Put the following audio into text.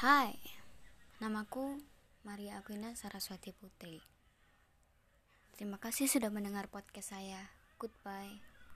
Hai, namaku Maria Aquina Saraswati Putri. Terima kasih sudah mendengar podcast saya. Goodbye.